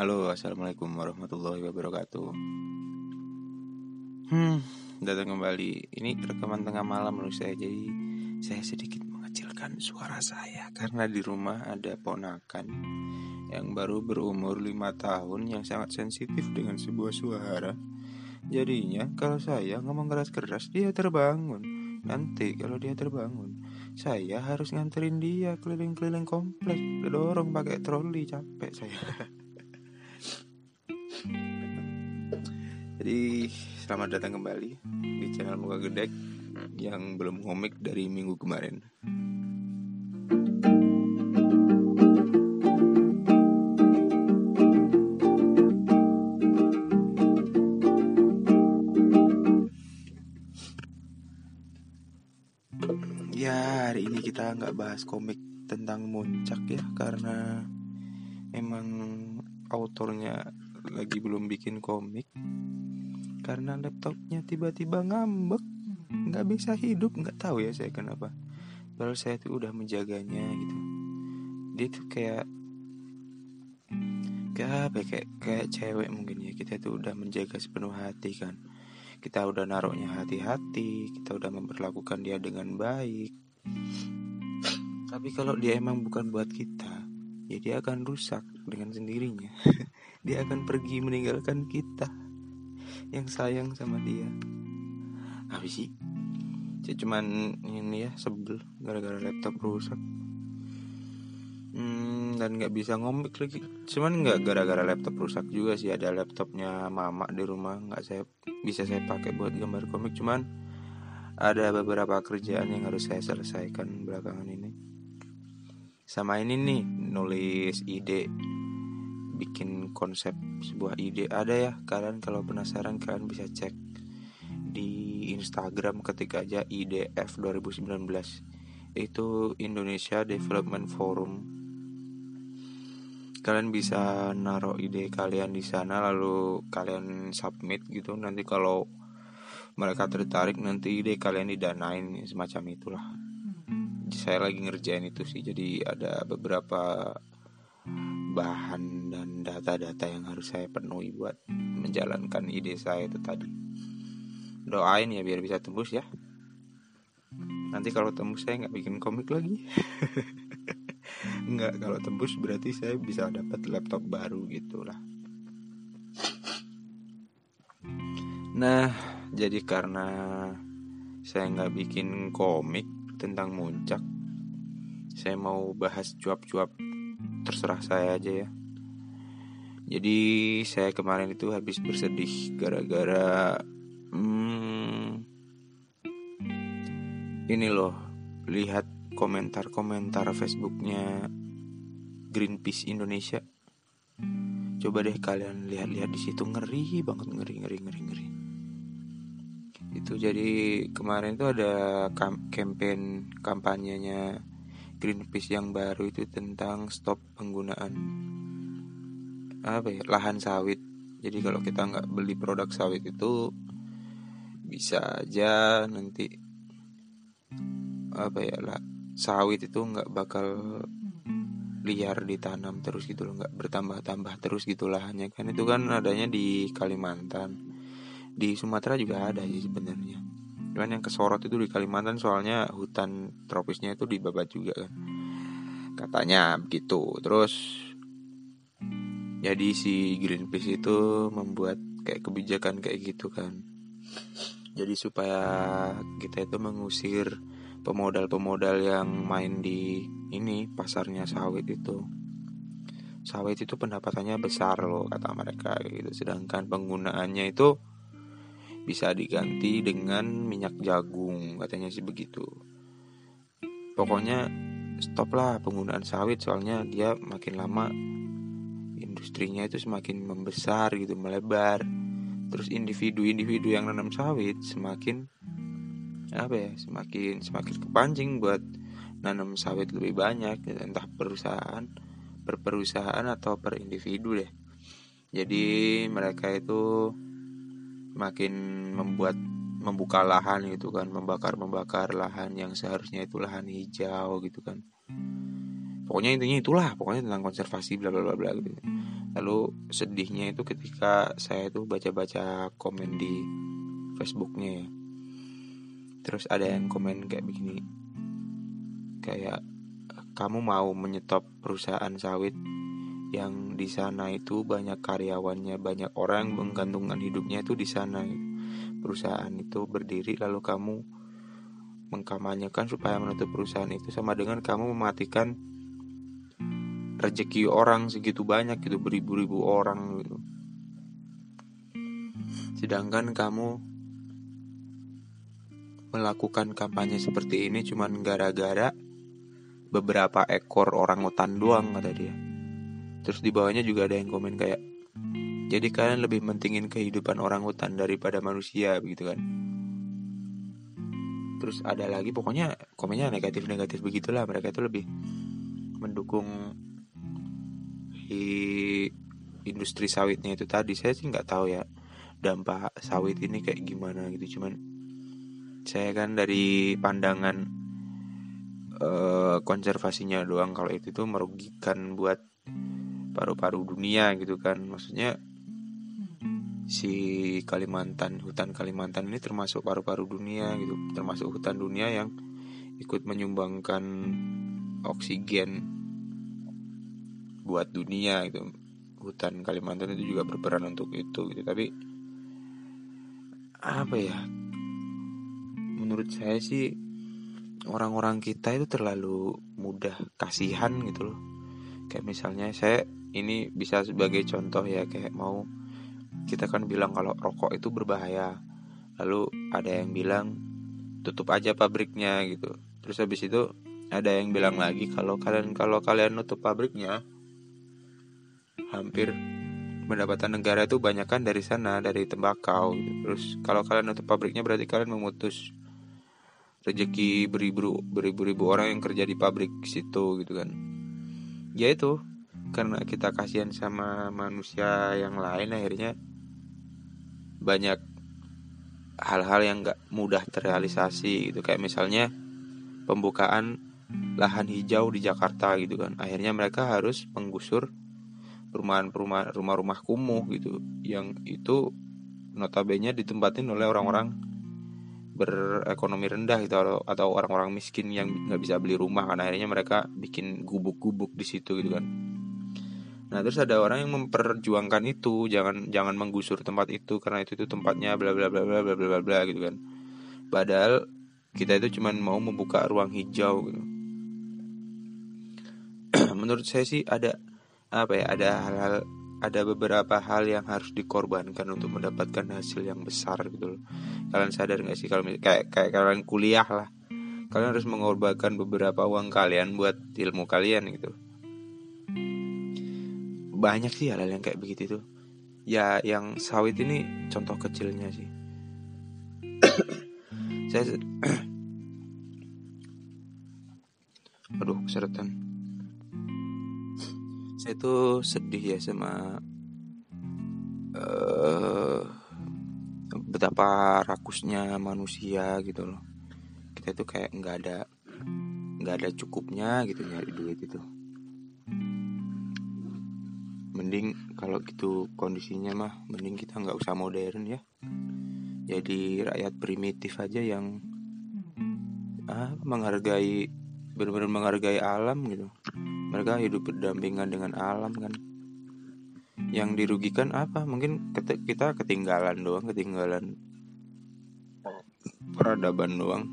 Halo, assalamualaikum warahmatullahi wabarakatuh. Hmm, datang kembali. Ini rekaman tengah malam menurut saya, jadi saya sedikit mengecilkan suara saya karena di rumah ada ponakan yang baru berumur lima tahun yang sangat sensitif dengan sebuah suara. Jadinya kalau saya ngomong keras-keras dia terbangun. Nanti kalau dia terbangun, saya harus nganterin dia keliling-keliling komplek, dorong pakai troli capek saya. Jadi selamat datang kembali di channel Muka Gedek yang belum komik dari minggu kemarin. Ya hari ini kita nggak bahas komik tentang muncak ya karena emang autornya lagi belum bikin komik karena laptopnya tiba-tiba ngambek. Nggak bisa hidup. Nggak tahu ya saya kenapa. Padahal saya tuh udah menjaganya gitu. Dia tuh kayak kayak apa ya, kayak kayak cewek mungkin ya. Kita tuh udah menjaga sepenuh hati kan. Kita udah naruhnya hati-hati. Kita udah memperlakukan dia dengan baik. Tapi kalau dia emang bukan buat kita ya akan rusak dengan sendirinya. Dia akan pergi meninggalkan kita yang sayang sama dia. Apa sih saya cuman ini ya sebel gara-gara laptop rusak. Hmm, dan nggak bisa ngomik lagi. Cuman nggak gara-gara laptop rusak juga sih ada laptopnya mama di rumah nggak saya bisa saya pakai buat gambar komik. Cuman ada beberapa kerjaan yang harus saya selesaikan belakangan ini. Sama ini nih nulis ide bikin konsep sebuah ide. Ada ya kalian kalau penasaran kalian bisa cek di Instagram ketika aja IDF 2019 itu Indonesia Development Forum. Kalian bisa naruh ide kalian di sana lalu kalian submit gitu. Nanti kalau mereka tertarik nanti ide kalian didanain semacam itulah. Saya lagi ngerjain itu sih jadi ada beberapa bahan dan data-data yang harus saya penuhi buat menjalankan ide saya itu tadi. Doain ya biar bisa tembus ya. Nanti kalau tembus saya nggak bikin komik lagi. nggak kalau tembus berarti saya bisa dapat laptop baru gitulah. Nah, jadi karena saya nggak bikin komik tentang muncak, saya mau bahas cuap-cuap terserah saya aja ya. Jadi saya kemarin itu habis bersedih gara-gara hmm, ini loh lihat komentar-komentar Facebooknya Greenpeace Indonesia. Coba deh kalian lihat-lihat di situ ngeri banget ngeri ngeri ngeri ngeri. Itu jadi kemarin itu ada campaign kampanyenya Greenpeace yang baru itu tentang stop penggunaan apa ya lahan sawit. Jadi kalau kita nggak beli produk sawit itu bisa aja nanti apa ya lah sawit itu nggak bakal liar ditanam terus gitu loh nggak bertambah-tambah terus gitu lahannya. Kan itu kan adanya di Kalimantan. Di Sumatera juga ada sih sebenarnya Cuman yang kesorot itu di Kalimantan soalnya hutan tropisnya itu dibabat juga kan. Katanya begitu. Terus jadi si Greenpeace itu membuat kayak kebijakan kayak gitu kan. Jadi supaya kita itu mengusir pemodal-pemodal yang main di ini pasarnya sawit itu. Sawit itu pendapatannya besar loh kata mereka gitu. Sedangkan penggunaannya itu bisa diganti dengan minyak jagung katanya sih begitu. Pokoknya stop lah penggunaan sawit soalnya dia makin lama industrinya itu semakin membesar gitu melebar. Terus individu-individu yang nanam sawit semakin apa ya semakin semakin kepancing buat nanam sawit lebih banyak entah perusahaan per perusahaan atau per individu deh. Jadi mereka itu makin membuat membuka lahan gitu kan membakar membakar lahan yang seharusnya itu lahan hijau gitu kan. Pokoknya intinya itulah pokoknya tentang konservasi bla bla bla bla gitu. Lalu sedihnya itu ketika saya tuh baca-baca komen di Facebooknya ya. Terus ada yang komen kayak begini. Kayak kamu mau menyetop perusahaan sawit yang di sana itu banyak karyawannya banyak orang menggantungkan hidupnya itu di sana. Perusahaan itu berdiri lalu kamu mengkamanyakan supaya menutup perusahaan itu sama dengan kamu mematikan rezeki orang segitu banyak gitu beribu-ribu orang gitu. Sedangkan kamu melakukan kampanye seperti ini cuman gara-gara beberapa ekor orang hutan doang kata dia terus di bawahnya juga ada yang komen kayak jadi kalian lebih mentingin kehidupan orang hutan daripada manusia begitu kan. Terus ada lagi pokoknya komennya negatif-negatif begitulah. Mereka itu lebih mendukung di industri sawitnya itu tadi. Saya sih nggak tahu ya dampak sawit ini kayak gimana gitu. Cuman saya kan dari pandangan uh, konservasinya doang. Kalau itu tuh merugikan buat paru-paru dunia gitu kan. Maksudnya si Kalimantan hutan Kalimantan ini termasuk paru-paru dunia gitu. Termasuk hutan dunia yang ikut menyumbangkan oksigen buat dunia gitu. Hutan Kalimantan itu juga berperan untuk itu gitu. Tapi apa ya? Menurut saya sih orang-orang kita itu terlalu mudah kasihan gitu loh. Kayak misalnya saya ini bisa sebagai contoh ya kayak mau kita kan bilang kalau rokok itu berbahaya. Lalu ada yang bilang tutup aja pabriknya gitu. Terus habis itu ada yang bilang lagi kalau kalian kalau kalian nutup pabriknya hampir pendapatan negara itu banyak kan dari sana dari tembakau. Terus kalau kalian nutup pabriknya berarti kalian memutus rezeki beribu beribu ribu orang yang kerja di pabrik situ gitu kan. Ya itu karena kita kasihan sama manusia yang lain akhirnya banyak hal-hal yang gak mudah terrealisasi gitu. Kayak misalnya pembukaan lahan hijau di Jakarta gitu kan. Akhirnya mereka harus menggusur perumahan-perumahan rumah-rumah kumuh gitu yang itu notabene ditempatin oleh orang-orang berekonomi rendah gitu atau orang-orang miskin yang nggak bisa beli rumah kan. Akhirnya mereka bikin gubuk-gubuk di situ gitu kan Nah terus ada orang yang memperjuangkan itu jangan jangan menggusur tempat itu karena itu itu tempatnya bla bla bla bla bla bla bla gitu kan. Padahal kita itu cuma mau membuka ruang hijau gitu. Menurut saya sih ada apa ya ada hal-hal ada beberapa hal yang harus dikorbankan untuk mendapatkan hasil yang besar gitu loh. Kalian sadar nggak sih kalau kayak kayak kalian kuliah lah, kalian harus mengorbankan beberapa uang kalian buat ilmu kalian gitu banyak sih hal-hal yang kayak begitu tuh ya yang sawit ini contoh kecilnya sih. Saya aduh keseretan. Saya tuh sedih ya sama uh, betapa rakusnya manusia gitu loh. Kita tuh kayak nggak ada nggak ada cukupnya gitu nyari duit itu mending kalau gitu kondisinya mah mending kita nggak usah modern ya. Jadi rakyat primitif aja yang ah menghargai benar-benar menghargai alam gitu. Mereka hidup berdampingan dengan alam kan. Yang dirugikan apa? Mungkin kita ketinggalan doang ketinggalan peradaban doang.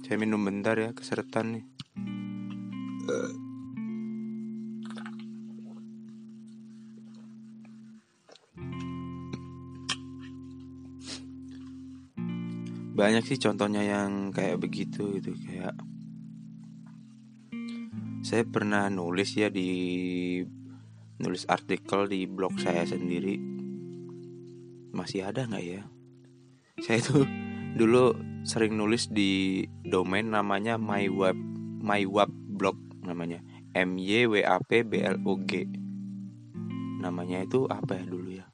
Saya minum bentar ya keseretan nih banyak sih contohnya yang kayak begitu gitu kayak saya pernah nulis ya di nulis artikel di blog saya sendiri. Masih ada nggak ya? Saya tuh dulu sering nulis di domain namanya myweb myweb blog namanya. M y w a p b l o g. Namanya itu apa ya dulu ya?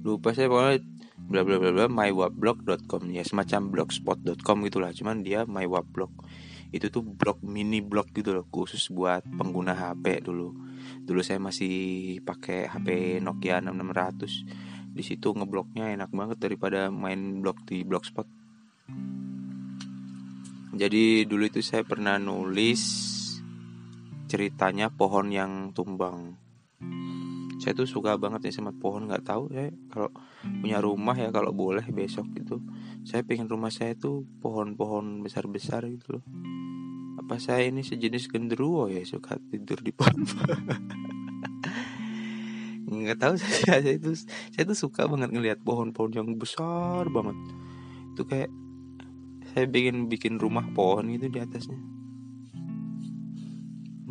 Lupa saya pokoknya bla bla bla bla mywablog.com ya semacam blogspot.com gitulah. Cuman dia mywablog. Itu tuh blog mini blog gitu loh khusus buat pengguna HP dulu. Dulu saya masih pakai HP Nokia 6600 di situ ngebloknya enak banget daripada main blog di blogspot. Jadi dulu itu saya pernah nulis ceritanya pohon yang tumbang saya tuh suka banget ya sama pohon nggak tahu ya kalau punya rumah ya kalau boleh besok gitu. Saya pengen rumah saya tuh pohon-pohon besar-besar gitu loh. Apa saya ini sejenis genderuwo ya suka tidur di pohon? Nggak tahu saya, saya itu saya tuh suka banget ngelihat pohon-pohon yang besar banget. Itu kayak saya bikin bikin rumah pohon gitu di atasnya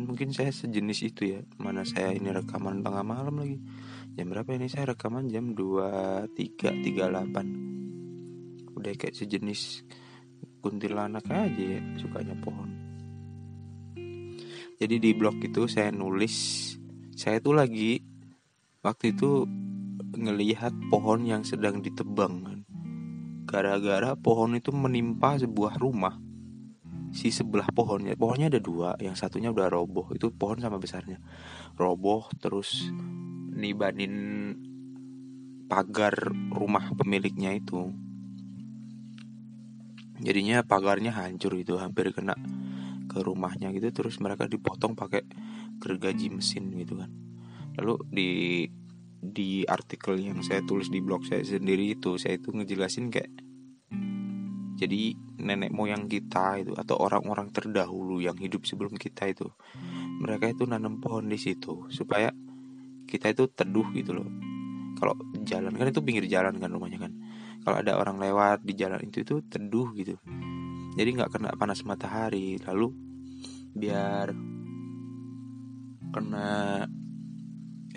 mungkin saya sejenis itu ya mana saya ini rekaman tengah malam lagi. Jam berapa ini? Saya rekaman jam 23.38 udah kayak sejenis kuntilanak aja ya sukanya pohon. Jadi di blog itu saya nulis saya tuh lagi waktu itu ngelihat pohon yang sedang ditebang kan. Gara-gara pohon itu menimpa sebuah rumah si sebelah pohonnya. Pohonnya ada dua yang satunya udah roboh. Itu pohon sama besarnya. Roboh terus nibanin pagar rumah pemiliknya itu. Jadinya pagarnya hancur itu hampir kena ke rumahnya gitu. Terus mereka dipotong pakai gergaji mesin gitu kan. Lalu di di artikel yang saya tulis di blog saya sendiri itu saya itu ngejelasin kayak jadi nenek moyang kita itu atau orang-orang terdahulu yang hidup sebelum kita itu mereka itu nanam pohon di situ supaya kita itu teduh gitu loh. Kalau jalan kan itu pinggir jalan kan rumahnya kan. Kalau ada orang lewat di jalan itu itu teduh gitu. Jadi nggak kena panas matahari. Lalu biar kena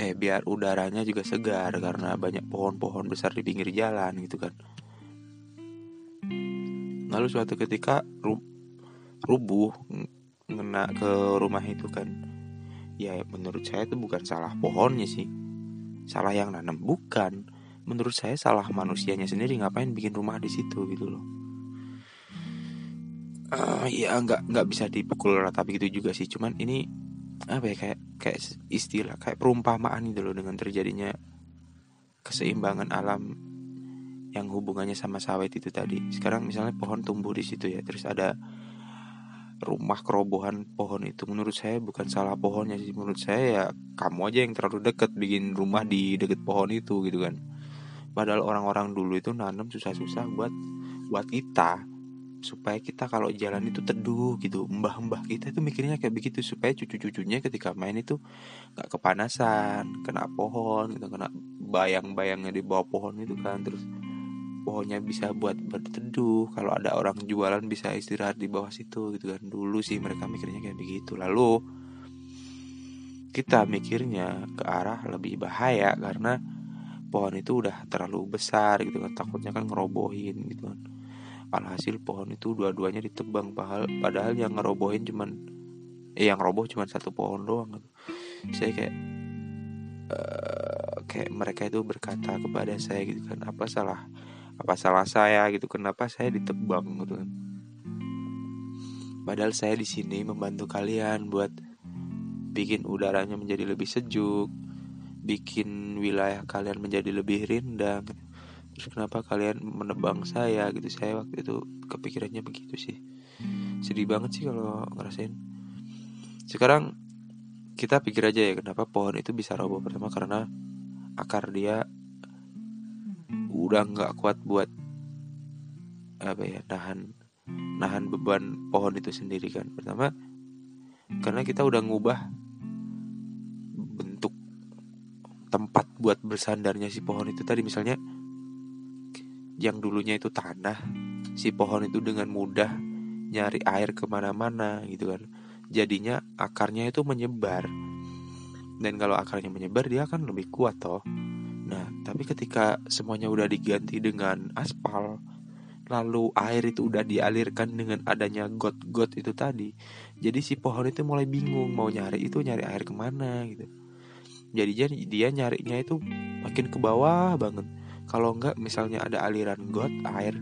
eh biar udaranya juga segar karena banyak pohon-pohon besar di pinggir jalan gitu kan lalu suatu ketika rubuh ngena ke rumah itu kan. Ya menurut saya itu bukan salah pohonnya sih. Salah yang nanam. Bukan. Menurut saya salah manusianya sendiri. Ngapain bikin rumah di situ gitu loh. Uh, ya nggak nggak bisa dipukul rata begitu juga sih. Cuman ini apa ya kayak kayak istilah kayak perumpamaan gitu loh dengan terjadinya keseimbangan alam yang hubungannya sama sawit itu tadi. Sekarang misalnya pohon tumbuh di situ ya, terus ada rumah kerobohan pohon itu. Menurut saya bukan salah pohonnya sih. Menurut saya ya kamu aja yang terlalu dekat bikin rumah di deket pohon itu gitu kan. Padahal orang-orang dulu itu nanam susah-susah buat buat kita. Supaya kita kalau jalan itu teduh gitu. Mbah-mbah kita itu mikirnya kayak begitu. Supaya cucu-cucunya ketika main itu nggak kepanasan kena pohon gitu kena bayang-bayangnya di bawah pohon itu kan. Terus pohonnya bisa buat berteduh kalau ada orang jualan bisa istirahat di bawah situ gitu kan. Dulu sih mereka mikirnya kayak begitu. Lalu kita mikirnya ke arah lebih bahaya karena pohon itu udah terlalu besar gitu kan. Takutnya kan ngerobohin gitu kan. Alhasil pohon itu dua-duanya ditebang. Padahal padahal yang ngerobohin cuman eh yang roboh cuman satu pohon doang gitu. saya kayak uh, kayak mereka itu berkata kepada saya gitu kan apa salah apa salah saya gitu? Kenapa saya ditebang gitu kan? Padahal saya di sini membantu kalian buat bikin udaranya menjadi lebih sejuk bikin wilayah kalian menjadi lebih rindang. Terus kenapa kalian menebang saya gitu? Saya waktu itu kepikirannya begitu sih. Sedih banget sih kalau ngerasain. Sekarang kita pikir aja ya kenapa pohon itu bisa roboh pertama? Karena akar dia udah nggak kuat buat apa ya nahan nahan beban pohon itu sendiri kan. Pertama karena kita udah ngubah bentuk tempat buat bersandarnya si pohon itu tadi. Misalnya yang dulunya itu tanah si pohon itu dengan mudah nyari air ke mana-mana gitu kan. Jadinya akarnya itu menyebar. Dan kalau akarnya menyebar dia akan lebih kuat toh tapi ketika semuanya udah diganti dengan aspal, lalu air itu udah dialirkan dengan adanya got-got itu tadi, jadi si pohon itu mulai bingung mau nyari itu nyari air ke mana gitu. Jadi jadi dia nyarinya itu makin ke bawah banget, kalau enggak misalnya ada aliran got air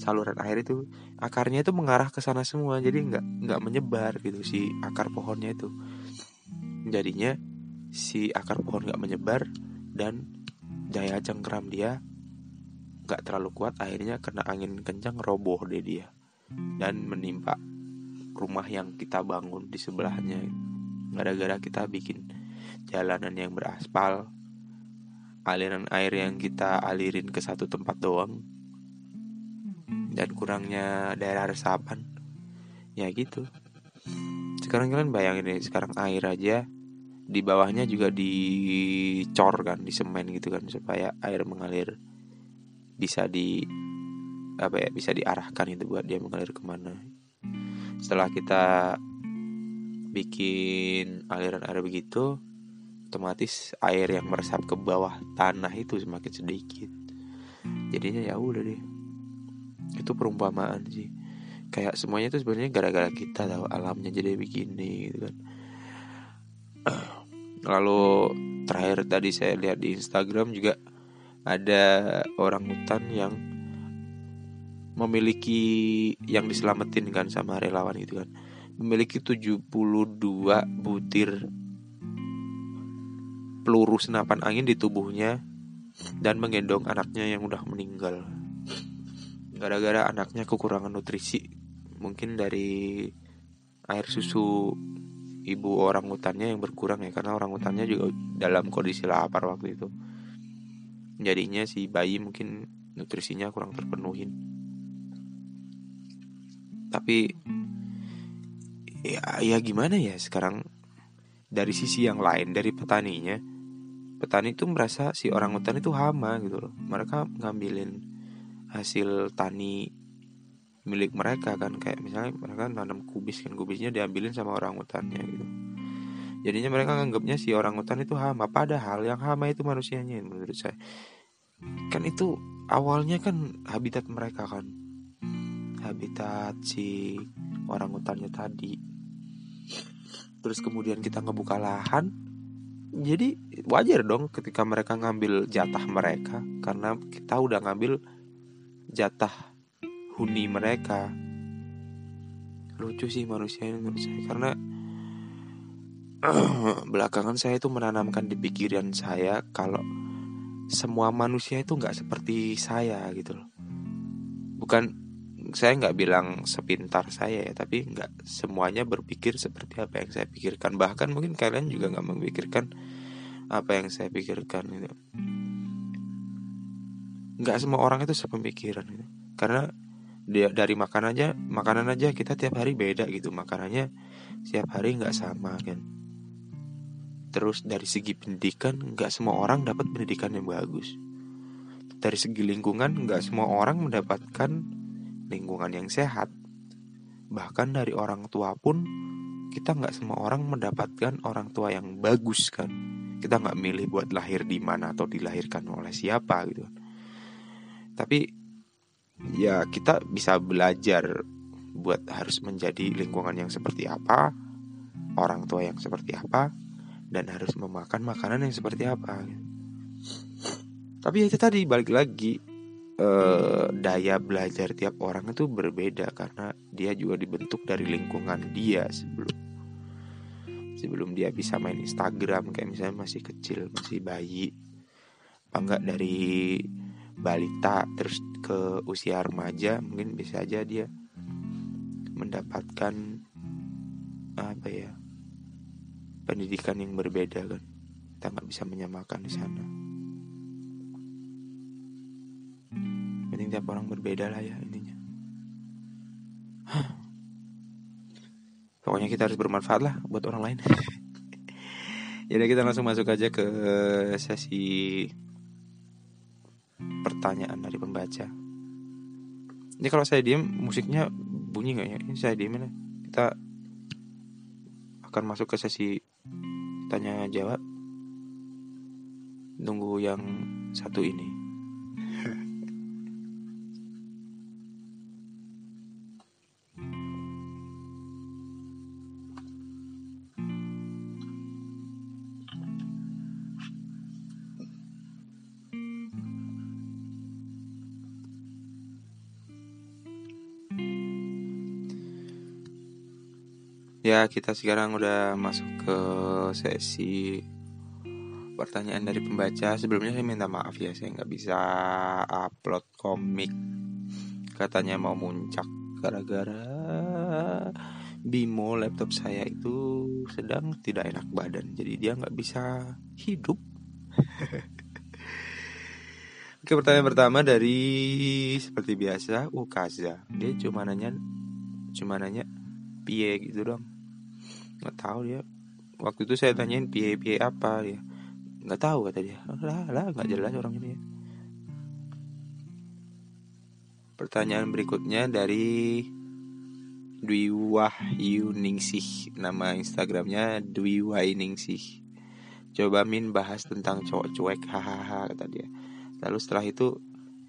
saluran air itu akarnya itu mengarah ke sana semua jadi enggak enggak menyebar gitu si akar pohonnya itu jadinya si akar pohon enggak menyebar dan daya cengkram dia. Nggak terlalu kuat akhirnya kena angin kencang roboh deh dia. Dan menimpa rumah yang kita bangun di sebelahnya. Gara-gara kita bikin jalanan yang beraspal aliran air yang kita alirin ke satu tempat doang dan kurangnya daerah resapan. Ya gitu. Sekarang kalian bayangin nih sekarang air aja di bawahnya juga dicor kan di semen gitu kan supaya air mengalir bisa di apa ya bisa diarahkan itu buat dia mengalir ke mana. Setelah kita bikin aliran air begitu otomatis air yang meresap ke bawah tanah itu semakin sedikit. Jadinya ya udah deh. Itu perumpamaan sih. Kayak semuanya itu sebenarnya gara-gara kita tahu alamnya jadi begini gitu kan lalu terakhir tadi saya lihat di Instagram juga ada orang hutan yang memiliki yang diselamatin kan sama relawan itu kan. Memiliki 72 butir peluru senapan angin di tubuhnya dan menggendong anaknya yang udah meninggal. Gara-gara anaknya kekurangan nutrisi mungkin dari air susu ibu orang hutannya yang berkurang ya karena orang hutannya juga dalam kondisi lapar waktu itu. Jadinya si bayi mungkin nutrisinya kurang terpenuhin. Tapi ya ya gimana ya sekarang? Dari sisi yang lain dari petaninya petani itu merasa si orang hutan itu hama gitu loh. Mereka ngambilin hasil tani milik mereka kan. Kayak misalnya mereka nanam kubis kan kubisnya diambilin sama orang hutannya gitu. Jadinya mereka nganggapnya si orang hutan itu hama padahal yang hama itu manusianya menurut saya. Kan itu awalnya kan habitat mereka kan. Habitat si orang hutannya tadi. Terus kemudian kita ngebuka lahan. Jadi wajar dong ketika mereka ngambil jatah mereka karena kita udah ngambil jatah huni mereka. Lucu sih manusia ini menurut saya karena belakangan saya itu menanamkan di pikiran saya kalau semua manusia itu nggak seperti saya gitu loh. Bukan saya nggak bilang sepintar saya ya tapi nggak semuanya berpikir seperti apa yang saya pikirkan. Bahkan mungkin kalian juga nggak memikirkan apa yang saya pikirkan gitu. Nggak semua orang itu sepemikiran gitu. karena dari makan aja makanan aja kita tiap hari beda gitu. Makanannya setiap hari nggak sama kan. Terus dari segi pendidikan nggak semua orang dapat pendidikan yang bagus. Dari segi lingkungan nggak semua orang mendapatkan lingkungan yang sehat. Bahkan dari orang tua pun kita nggak semua orang mendapatkan orang tua yang bagus kan. Kita nggak milih buat lahir di mana atau dilahirkan oleh siapa gitu. Tapi ya kita bisa belajar buat harus menjadi lingkungan yang seperti apa, orang tua yang seperti apa, dan harus memakan makanan yang seperti apa. Tapi ya itu tadi balik lagi eh, daya belajar tiap orang itu berbeda karena dia juga dibentuk dari lingkungan dia sebelum sebelum dia bisa main Instagram kayak misalnya masih kecil masih bayi apa enggak dari balita terus ke usia remaja mungkin bisa aja dia mendapatkan apa ya pendidikan yang berbeda kan. Kita nggak bisa menyamakan di sana. Penting tiap orang berbeda lah ya intinya. Pokoknya kita harus bermanfaat lah buat orang lain. Jadi kita langsung masuk aja ke sesi pertanyaan dari pembaca. Ini kalau saya diem musiknya bunyi nggak ya? Ini saya diem ya. Kita akan masuk ke sesi tanya jawab. Nunggu yang satu ini. Kita sekarang udah masuk ke sesi pertanyaan dari pembaca. Sebelumnya saya minta maaf ya Saya nggak bisa upload komik. Katanya mau muncak Gara-gara Bimo laptop saya itu sedang tidak enak badan Jadi dia nggak bisa hidup. Oke pertanyaan pertama dari seperti biasa Ukaza. Dia cuma nanya Cuma nanya Pie gitu dong nggak tahu dia. Waktu itu saya tanyain pie-pie apa? Dia nggak tahu kata dia. Lah lah nggak jelas orang ini. Ya. pertanyaan berikutnya dari Dwi Wahyu Ningsih. Nama Instagramnya Dwi Wahyu Ningsih. Coba min bahas tentang cowok cuek hahaha kata dia. Lalu setelah itu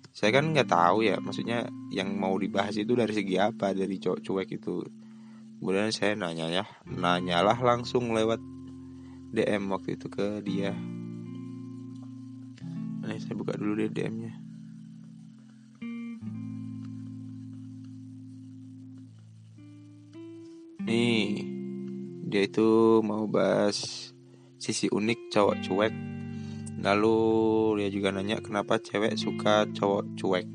saya kan nggak tahu ya maksudnya yang mau dibahas itu dari segi apa dari cowok cuek itu kemudian saya nanya ya nanyalah langsung lewat DM waktu itu ke dia Nih saya buka dulu deh DM-nya. Nih, dia itu mau bahas sisi unik cowok cuek. Lalu dia juga nanya kenapa cewek suka cowok cuek.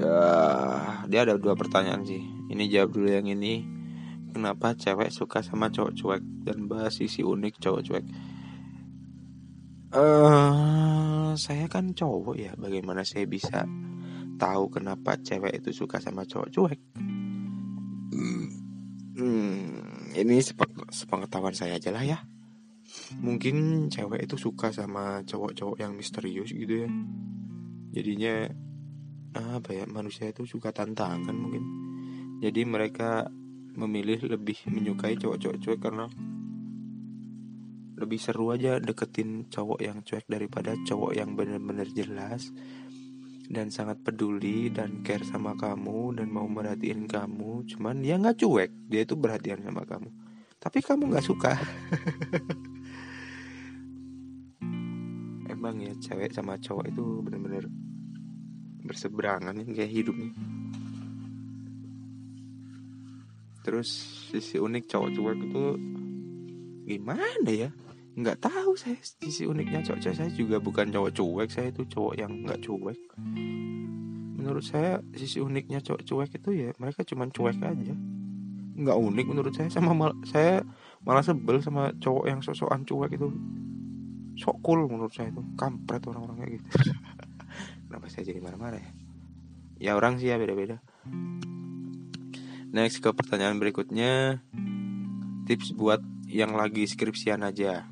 Dah, dia ada dua pertanyaan sih. Ini jawab dulu yang ini. Kenapa cewek suka sama cowok cuek dan bahas sisi unik cowok cuek? Uh, saya kan cowok ya, bagaimana saya bisa tahu kenapa cewek itu suka sama cowok cuek? Hmm, ini sepengetahuan saya aja lah ya. Mungkin cewek itu suka sama cowok-cowok yang misterius gitu ya. Jadinya apa ya manusia itu suka tantangan mungkin. Jadi mereka memilih lebih menyukai cowok-cowok cuek karena lebih seru aja deketin cowok yang cuek daripada cowok yang bener-bener jelas dan sangat peduli dan care sama kamu dan mau merhatiin kamu. Cuman dia nggak cuek dia itu perhatian sama kamu. Tapi kamu nggak suka. Emang ya cewek sama cowok itu bener-bener berseberangan nih kayak hidupnya terus sisi unik cowok cuek itu gimana ya? Nggak tahu saya. Sisi uniknya cowok cowok saya juga bukan cowok cuek saya itu cowok yang nggak cuek. Menurut saya sisi uniknya cowok cuek itu ya mereka cuma cuek aja. Nggak unik menurut saya. Sama mal saya malah sebel sama cowok yang sosokan cuek itu. Sok cool menurut saya itu. Kampret orang-orang kayak gitu kenapa saya jadi marah-marah ya? Ya orang sih ya beda-beda. Next ke pertanyaan berikutnya. Tips buat yang lagi skripsian aja.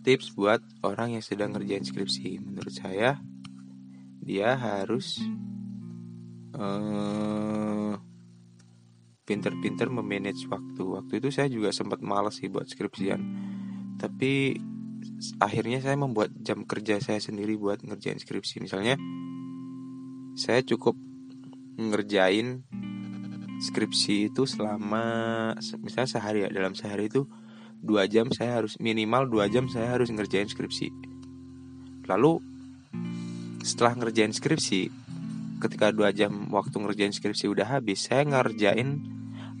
Tips buat orang yang sedang ngerjain skripsi. Menurut saya dia harus uh, pinter-pinter memanage waktu. Waktu itu saya juga sempat males sih buat skripsian. Tapi akhirnya saya membuat jam kerja saya sendiri buat ngerjain skripsi. Misalnya saya cukup ngerjain skripsi itu selama misalnya sehari ya dalam sehari itu dua jam saya harus minimal dua jam saya harus ngerjain skripsi. Lalu setelah ngerjain skripsi ketika dua jam waktu ngerjain skripsi udah habis saya ngerjain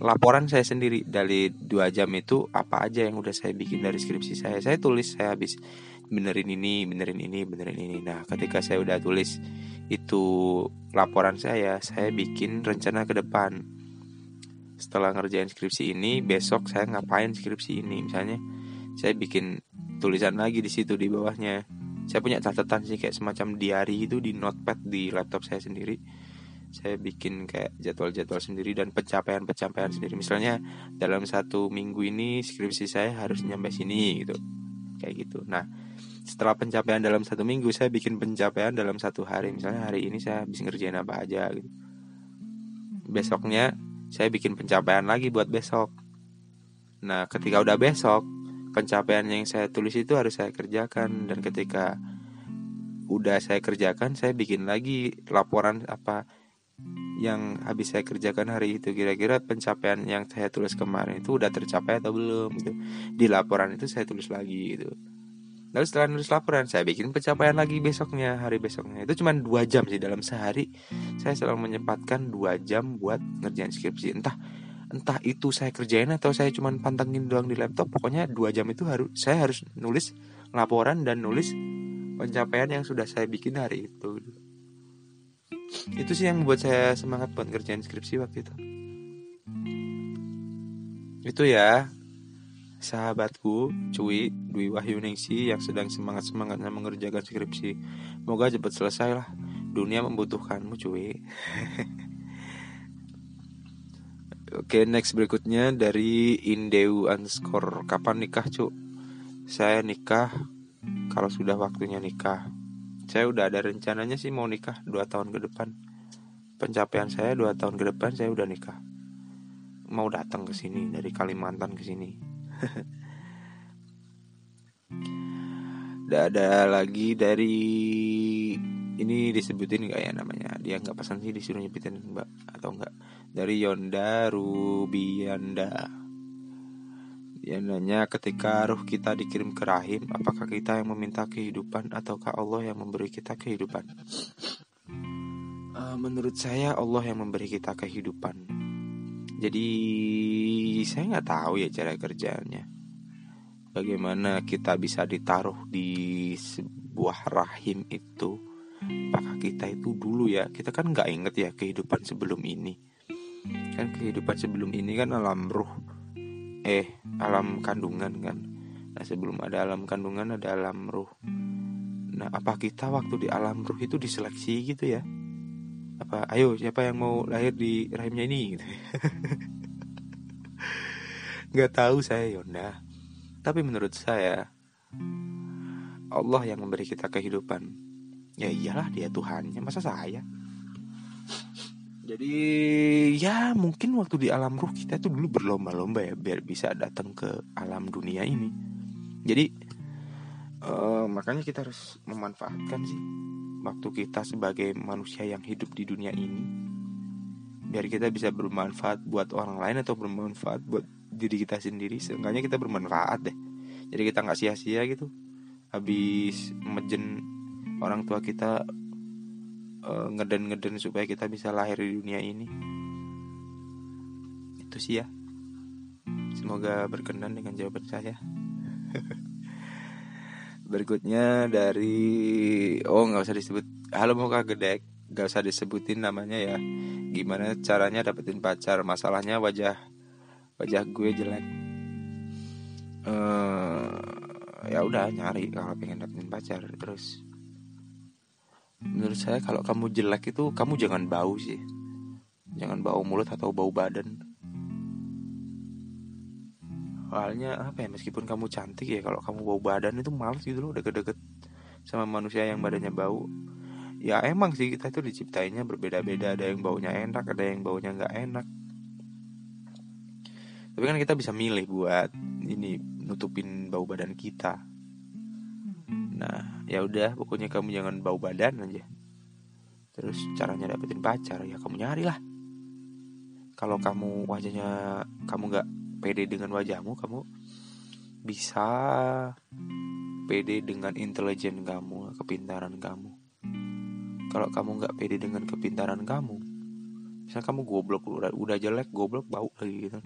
laporan saya sendiri dari dua jam itu apa aja yang udah saya bikin dari skripsi saya? Saya tulis saya habis benerin ini benerin ini benerin ini. Nah ketika saya udah tulis itu laporan saya saya bikin rencana ke depan. Setelah ngerjain skripsi ini besok saya ngapain skripsi ini? Misalnya saya bikin tulisan lagi di situ di bawahnya. Saya punya catatan sih kayak semacam diary itu di notepad di laptop saya sendiri saya bikin kayak jadwal-jadwal sendiri dan pencapaian-pencapaian sendiri. Misalnya dalam satu minggu ini skripsi saya harus nyampe sini gitu. Kayak gitu. Nah setelah pencapaian dalam satu minggu saya bikin pencapaian dalam satu hari. Misalnya hari ini saya bisa ngerjain apa aja gitu. Besoknya saya bikin pencapaian lagi buat besok. Nah, ketika udah besok, pencapaian yang saya tulis itu harus saya kerjakan. Dan ketika udah saya kerjakan, saya bikin lagi laporan apa yang habis saya kerjakan hari itu kira-kira pencapaian yang saya tulis kemarin itu udah tercapai atau belum gitu. Di laporan itu saya tulis lagi gitu. lalu setelah nulis laporan saya bikin pencapaian lagi besoknya hari besoknya itu cuma dua jam sih dalam sehari saya selalu menyempatkan dua jam buat ngerjain skripsi entah entah itu saya kerjain atau saya cuma pantengin doang di laptop pokoknya dua jam itu harus saya harus nulis laporan dan nulis pencapaian yang sudah saya bikin hari itu itu sih yang membuat saya semangat buat ngerjain skripsi waktu itu itu ya sahabatku Cuy Dwi Wahyuningsi yang sedang semangat-semangatnya mengerjakan skripsi. Moga cepat selesai lah. Dunia membutuhkanmu cuy. Oke next berikutnya dari Indeu underscore Kapan nikah cu? Saya nikah kalau sudah waktunya nikah Saya udah ada rencananya sih mau nikah 2 tahun ke depan Pencapaian saya 2 tahun ke depan saya udah nikah Mau datang ke sini dari Kalimantan ke sini Udah ada lagi dari ini disebutin nggak ya namanya? Dia nggak pesan sih disuruh nyebutin mbak atau enggak? Dari Yonda Rubianda. Dia nanya ketika ruh kita dikirim ke rahim, apakah kita yang meminta kehidupan ataukah Allah yang memberi kita kehidupan? Uh, menurut saya Allah yang memberi kita kehidupan jadi saya nggak tahu ya cara kerjanya. Bagaimana kita bisa ditaruh di sebuah rahim itu? Apakah kita itu dulu ya? Kita kan nggak inget ya kehidupan sebelum ini. Kan kehidupan sebelum ini kan alam ruh, eh alam kandungan kan. Nah sebelum ada alam kandungan ada alam ruh. Nah apa kita waktu di alam ruh itu diseleksi gitu ya? apa ayo siapa yang mau lahir di rahimnya ini gitu nggak tahu saya Yonda tapi menurut saya Allah yang memberi kita kehidupan ya iyalah dia Tuhannya masa saya jadi ya mungkin waktu di alam ruh kita tuh dulu berlomba-lomba ya biar bisa datang ke alam dunia ini. Jadi uh, makanya kita harus memanfaatkan sih waktu kita sebagai manusia yang hidup di dunia ini. Biar kita bisa bermanfaat buat orang lain atau bermanfaat buat diri kita sendiri. Seenggaknya kita bermanfaat deh. Jadi kita nggak sia-sia gitu. Habis mejen orang tua kita uh, ngeden-ngeden supaya kita bisa lahir di dunia ini. Itu sih ya. Semoga berkenan dengan jawaban saya. Berikutnya dari oh nggak usah disebut. Halo muka gede nggak usah disebutin namanya ya. Gimana caranya dapetin pacar? Masalahnya wajah wajah gue jelek. Uh, ya udah nyari kalau pengen dapetin pacar. Terus menurut saya kalau kamu jelek itu kamu jangan bau sih. Jangan bau mulut atau bau badan. Soalnya apa ya meskipun kamu cantik ya kalau kamu bau badan itu males gitu loh deket-deket sama manusia yang badannya bau. Ya emang sih kita itu diciptainya berbeda-beda. Ada yang baunya enak ada yang baunya nggak enak. Tapi kan kita bisa milih buat ini nutupin bau badan kita nah ya udah pokoknya kamu jangan bau badan aja. Terus caranya dapetin pacar ya kamu nyari lah. Kalau kamu wajahnya kamu nggak pede dengan wajahmu kamu bisa pede dengan intelijen kamu kepintaran kamu. Kalau kamu nggak pede dengan kepintaran kamu misal kamu goblok udah udah jelek goblok bau lagi gitu.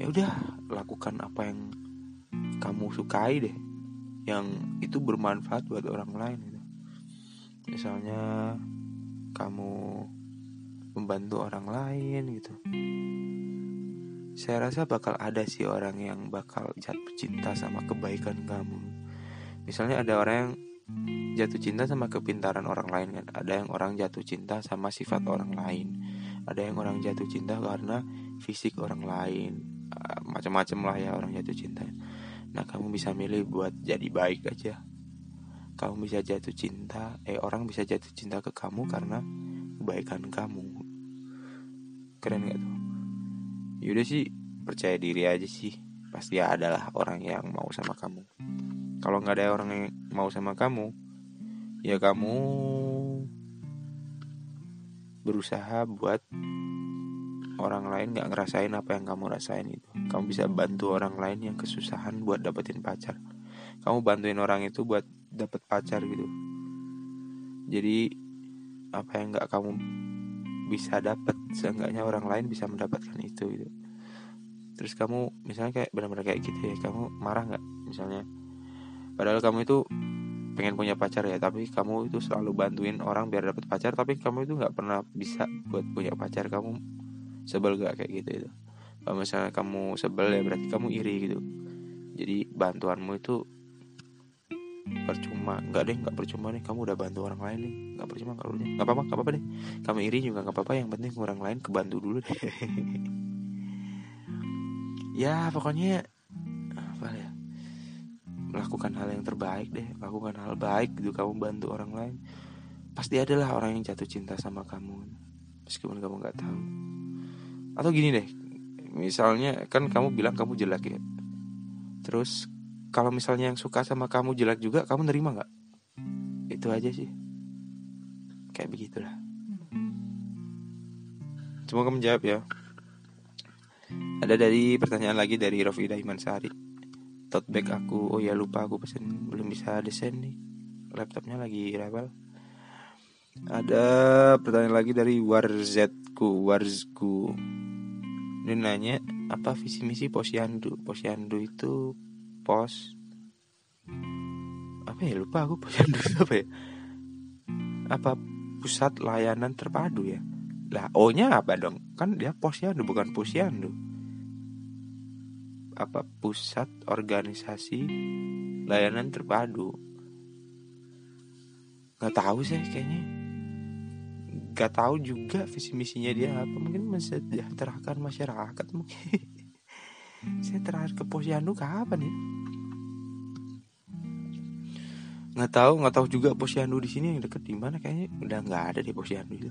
Ya udah lakukan apa yang kamu sukai deh yang itu bermanfaat buat orang lain gitu misalnya kamu membantu orang lain gitu saya rasa bakal ada sih orang yang bakal jatuh cinta sama kebaikan kamu. Misalnya ada orang yang jatuh cinta sama kepintaran orang lain kan. Ada yang orang jatuh cinta sama sifat orang lain. Ada yang orang jatuh cinta karena fisik orang lain. Ah, macam-macam lah ya orang jatuh cinta. Nah kamu bisa milih buat jadi baik aja. Kamu bisa jatuh cinta, eh orang bisa jatuh cinta ke kamu karena kebaikan kamu. Keren gak tuh? Yaudah sih percaya diri aja sih Pasti ada lah orang yang mau sama kamu Kalau nggak ada orang yang mau sama kamu Ya kamu Berusaha buat Orang lain nggak ngerasain apa yang kamu rasain itu. Kamu bisa bantu orang lain yang kesusahan buat dapetin pacar. Kamu bantuin orang itu buat dapet pacar gitu. Jadi apa yang nggak kamu bisa dapat seenggaknya orang lain bisa mendapatkan itu gitu. Terus kamu misalnya kayak benar-benar kayak gitu ya kamu marah nggak misalnya? Padahal kamu itu pengen punya pacar ya tapi kamu itu selalu bantuin orang biar dapat pacar tapi kamu itu nggak pernah bisa buat punya pacar. Kamu sebel gak? Kayak gitu itu kalau misalnya kamu sebel ya berarti kamu iri gitu. Jadi bantuanmu itu percuma. Nggak deh nggak percuma nih. Kamu udah bantu orang lain nih. Nggak percuma kalau deh nggak apa-apa nggak apa-apa deh. Kamu iri juga nggak apa-apa. Yang penting orang lain kebantu dulu deh. Ya pokoknya apa ya? Melakukan hal yang terbaik deh. Lakukan hal baik gitu. Kamu bantu orang lain. Pasti adalah orang yang jatuh cinta sama kamu. Meskipun kamu nggak tahu atau gini deh misalnya kan kamu bilang kamu jelek ya. Terus kalau misalnya yang suka sama kamu jelek juga kamu nerima nggak? Itu aja sih. Kayak begitulah. Semoga menjawab ya. Ada dari pertanyaan lagi dari Rofida Iman Sari. Tote bag aku oh ya lupa aku pesen belum bisa desain nih. Laptopnya lagi rebel ada pertanyaan lagi dari Warzetku Warzku dia nanya apa visi misi posyandu? Posyandu itu pos. Apa ya? Lupa aku posyandu apa ya? Apa pusat layanan terpadu ya? Lah O nya apa dong? Kan dia posyandu bukan posyandu. Apa pusat organisasi layanan terpadu? Nggak tahu sih kayaknya gak tahu juga visi misinya dia apa. Mungkin mensejahterakan masyarakat mungkin. Saya terakhir ke posyandu kapan ya? Nggak tahu nggak tahu juga posyandu di sini yang deket di mana. Kayaknya udah nggak ada di posyandu itu.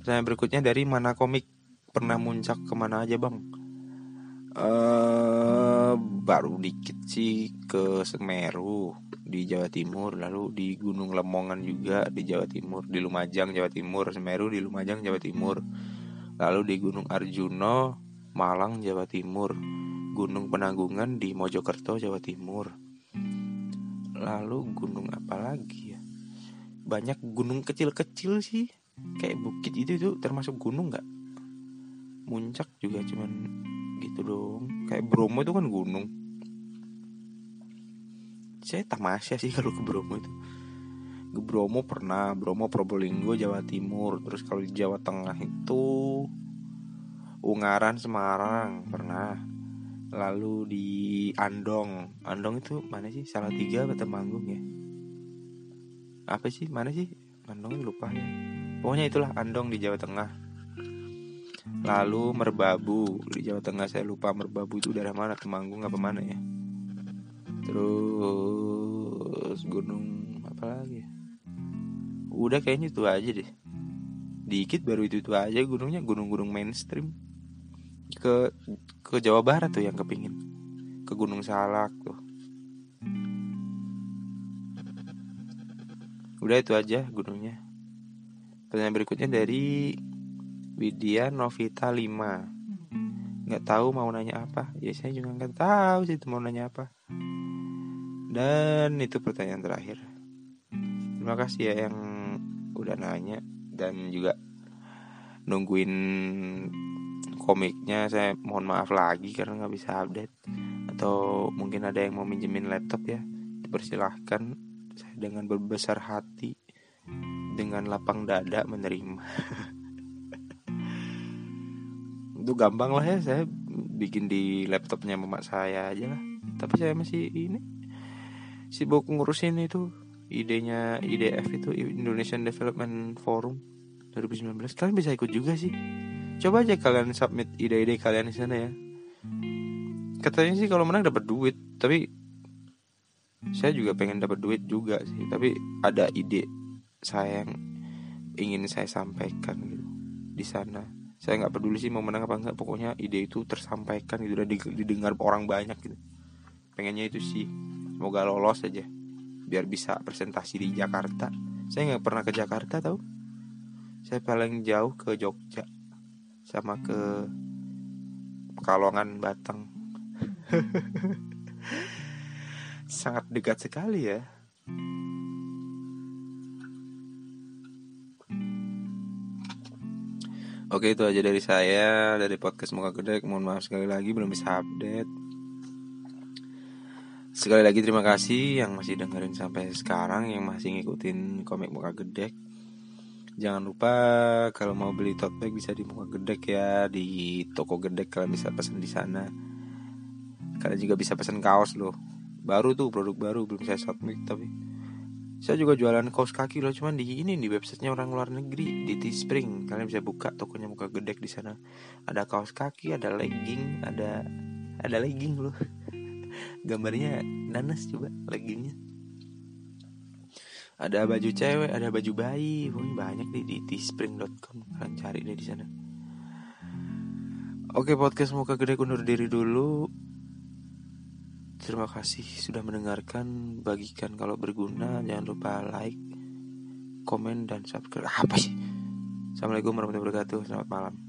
Pertanyaan berikutnya dari mana komik? Pernah muncak ke mana aja bang? Uh, baru dikit sih ke Semeru di Jawa Timur, lalu di Gunung Lemongan juga di Jawa Timur, di Lumajang Jawa Timur, Semeru di Lumajang Jawa Timur, lalu di Gunung Arjuno, Malang Jawa Timur, Gunung Penanggungan di Mojokerto Jawa Timur, lalu gunung apa lagi ya? Banyak gunung kecil-kecil sih, kayak bukit itu itu termasuk gunung nggak? Muncak juga cuman gitu dong, kayak Bromo itu kan gunung. Saya tamasya sih kalau ke Bromo itu. Ke Bromo pernah Bromo Probolinggo Jawa Timur. Terus kalau di Jawa Tengah itu Ungaran Semarang pernah. Lalu di Andong. Andong itu mana sih? Salah tiga atau Temanggung ya? Apa sih? Mana sih? Andong lupa. Ya pokoknya itulah Andong di Jawa Tengah lalu Merbabu. Di Jawa Tengah saya lupa Merbabu itu daerah mana Temanggung apa mana ya. Terus gunung apa lagi udah kayaknya itu aja deh. Dikit baru itu itu aja gunungnya gunung-gunung mainstream. Ke ke Jawa Barat tuh yang kepingin. Ke Gunung Salak tuh. Udah itu aja gunungnya. Pertanyaan berikutnya dari Widya Novita 5 nggak tahu mau nanya apa ya saya juga nggak tahu sih itu mau nanya apa dan itu pertanyaan terakhir. Terima kasih ya yang udah nanya dan juga nungguin komiknya. Saya mohon maaf lagi karena nggak bisa update. Atau mungkin ada yang mau minjemin laptop ya, dipersilahkan. Saya dengan berbesar hati, dengan lapang dada menerima. itu gampang lah ya saya bikin di laptopnya mama saya aja lah. Tapi saya masih ini sibuk ngurusin itu idenya IDF itu Indonesian Development Forum 2019 kalian bisa ikut juga sih. Coba aja kalian submit ide-ide kalian di sana ya. Katanya sih kalau menang dapat duit tapi saya juga pengen dapat duit juga sih. Tapi ada ide saya yang ingin saya sampaikan gitu di sana saya nggak peduli sih mau menang apa enggak pokoknya ide itu tersampaikan gitu dan didengar orang banyak gitu. Pengennya itu sih semoga lolos aja biar bisa presentasi di Jakarta. Saya nggak pernah ke Jakarta tau. Saya paling jauh ke Jogja sama ke Pekalongan Batang. Sangat dekat sekali ya Oke itu aja dari saya Dari podcast Muka Gede. Mohon maaf sekali lagi belum bisa update. Sekali lagi terima kasih yang masih dengerin sampai sekarang Yang masih ngikutin komik Muka Gede. Jangan lupa kalau mau beli tote bag bisa di Muka Gede ya Di toko Gede kalian bisa pesan di sana. Kalian juga bisa pesan kaos loh. Baru tuh produk baru belum saya submit tapi saya juga jualan kaos kaki loh, cuman di ini di websitenya orang luar negeri di Teespring. Kalian bisa buka tokonya muka gede di sana. Ada kaos kaki, ada legging, ada ada legging loh. Gambarnya nanas coba leggingnya. Ada baju cewek, ada baju bayi, pokoknya banyak nih di teespring.com. Kalian cari deh di sana. Oke, podcast muka gede undur diri dulu. Terima kasih sudah mendengarkan. Bagikan kalau berguna. Jangan lupa like, komen, dan subscribe. Apa sih? Assalamualaikum warahmatullahi wabarakatuh. Selamat malam.